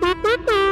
Bye.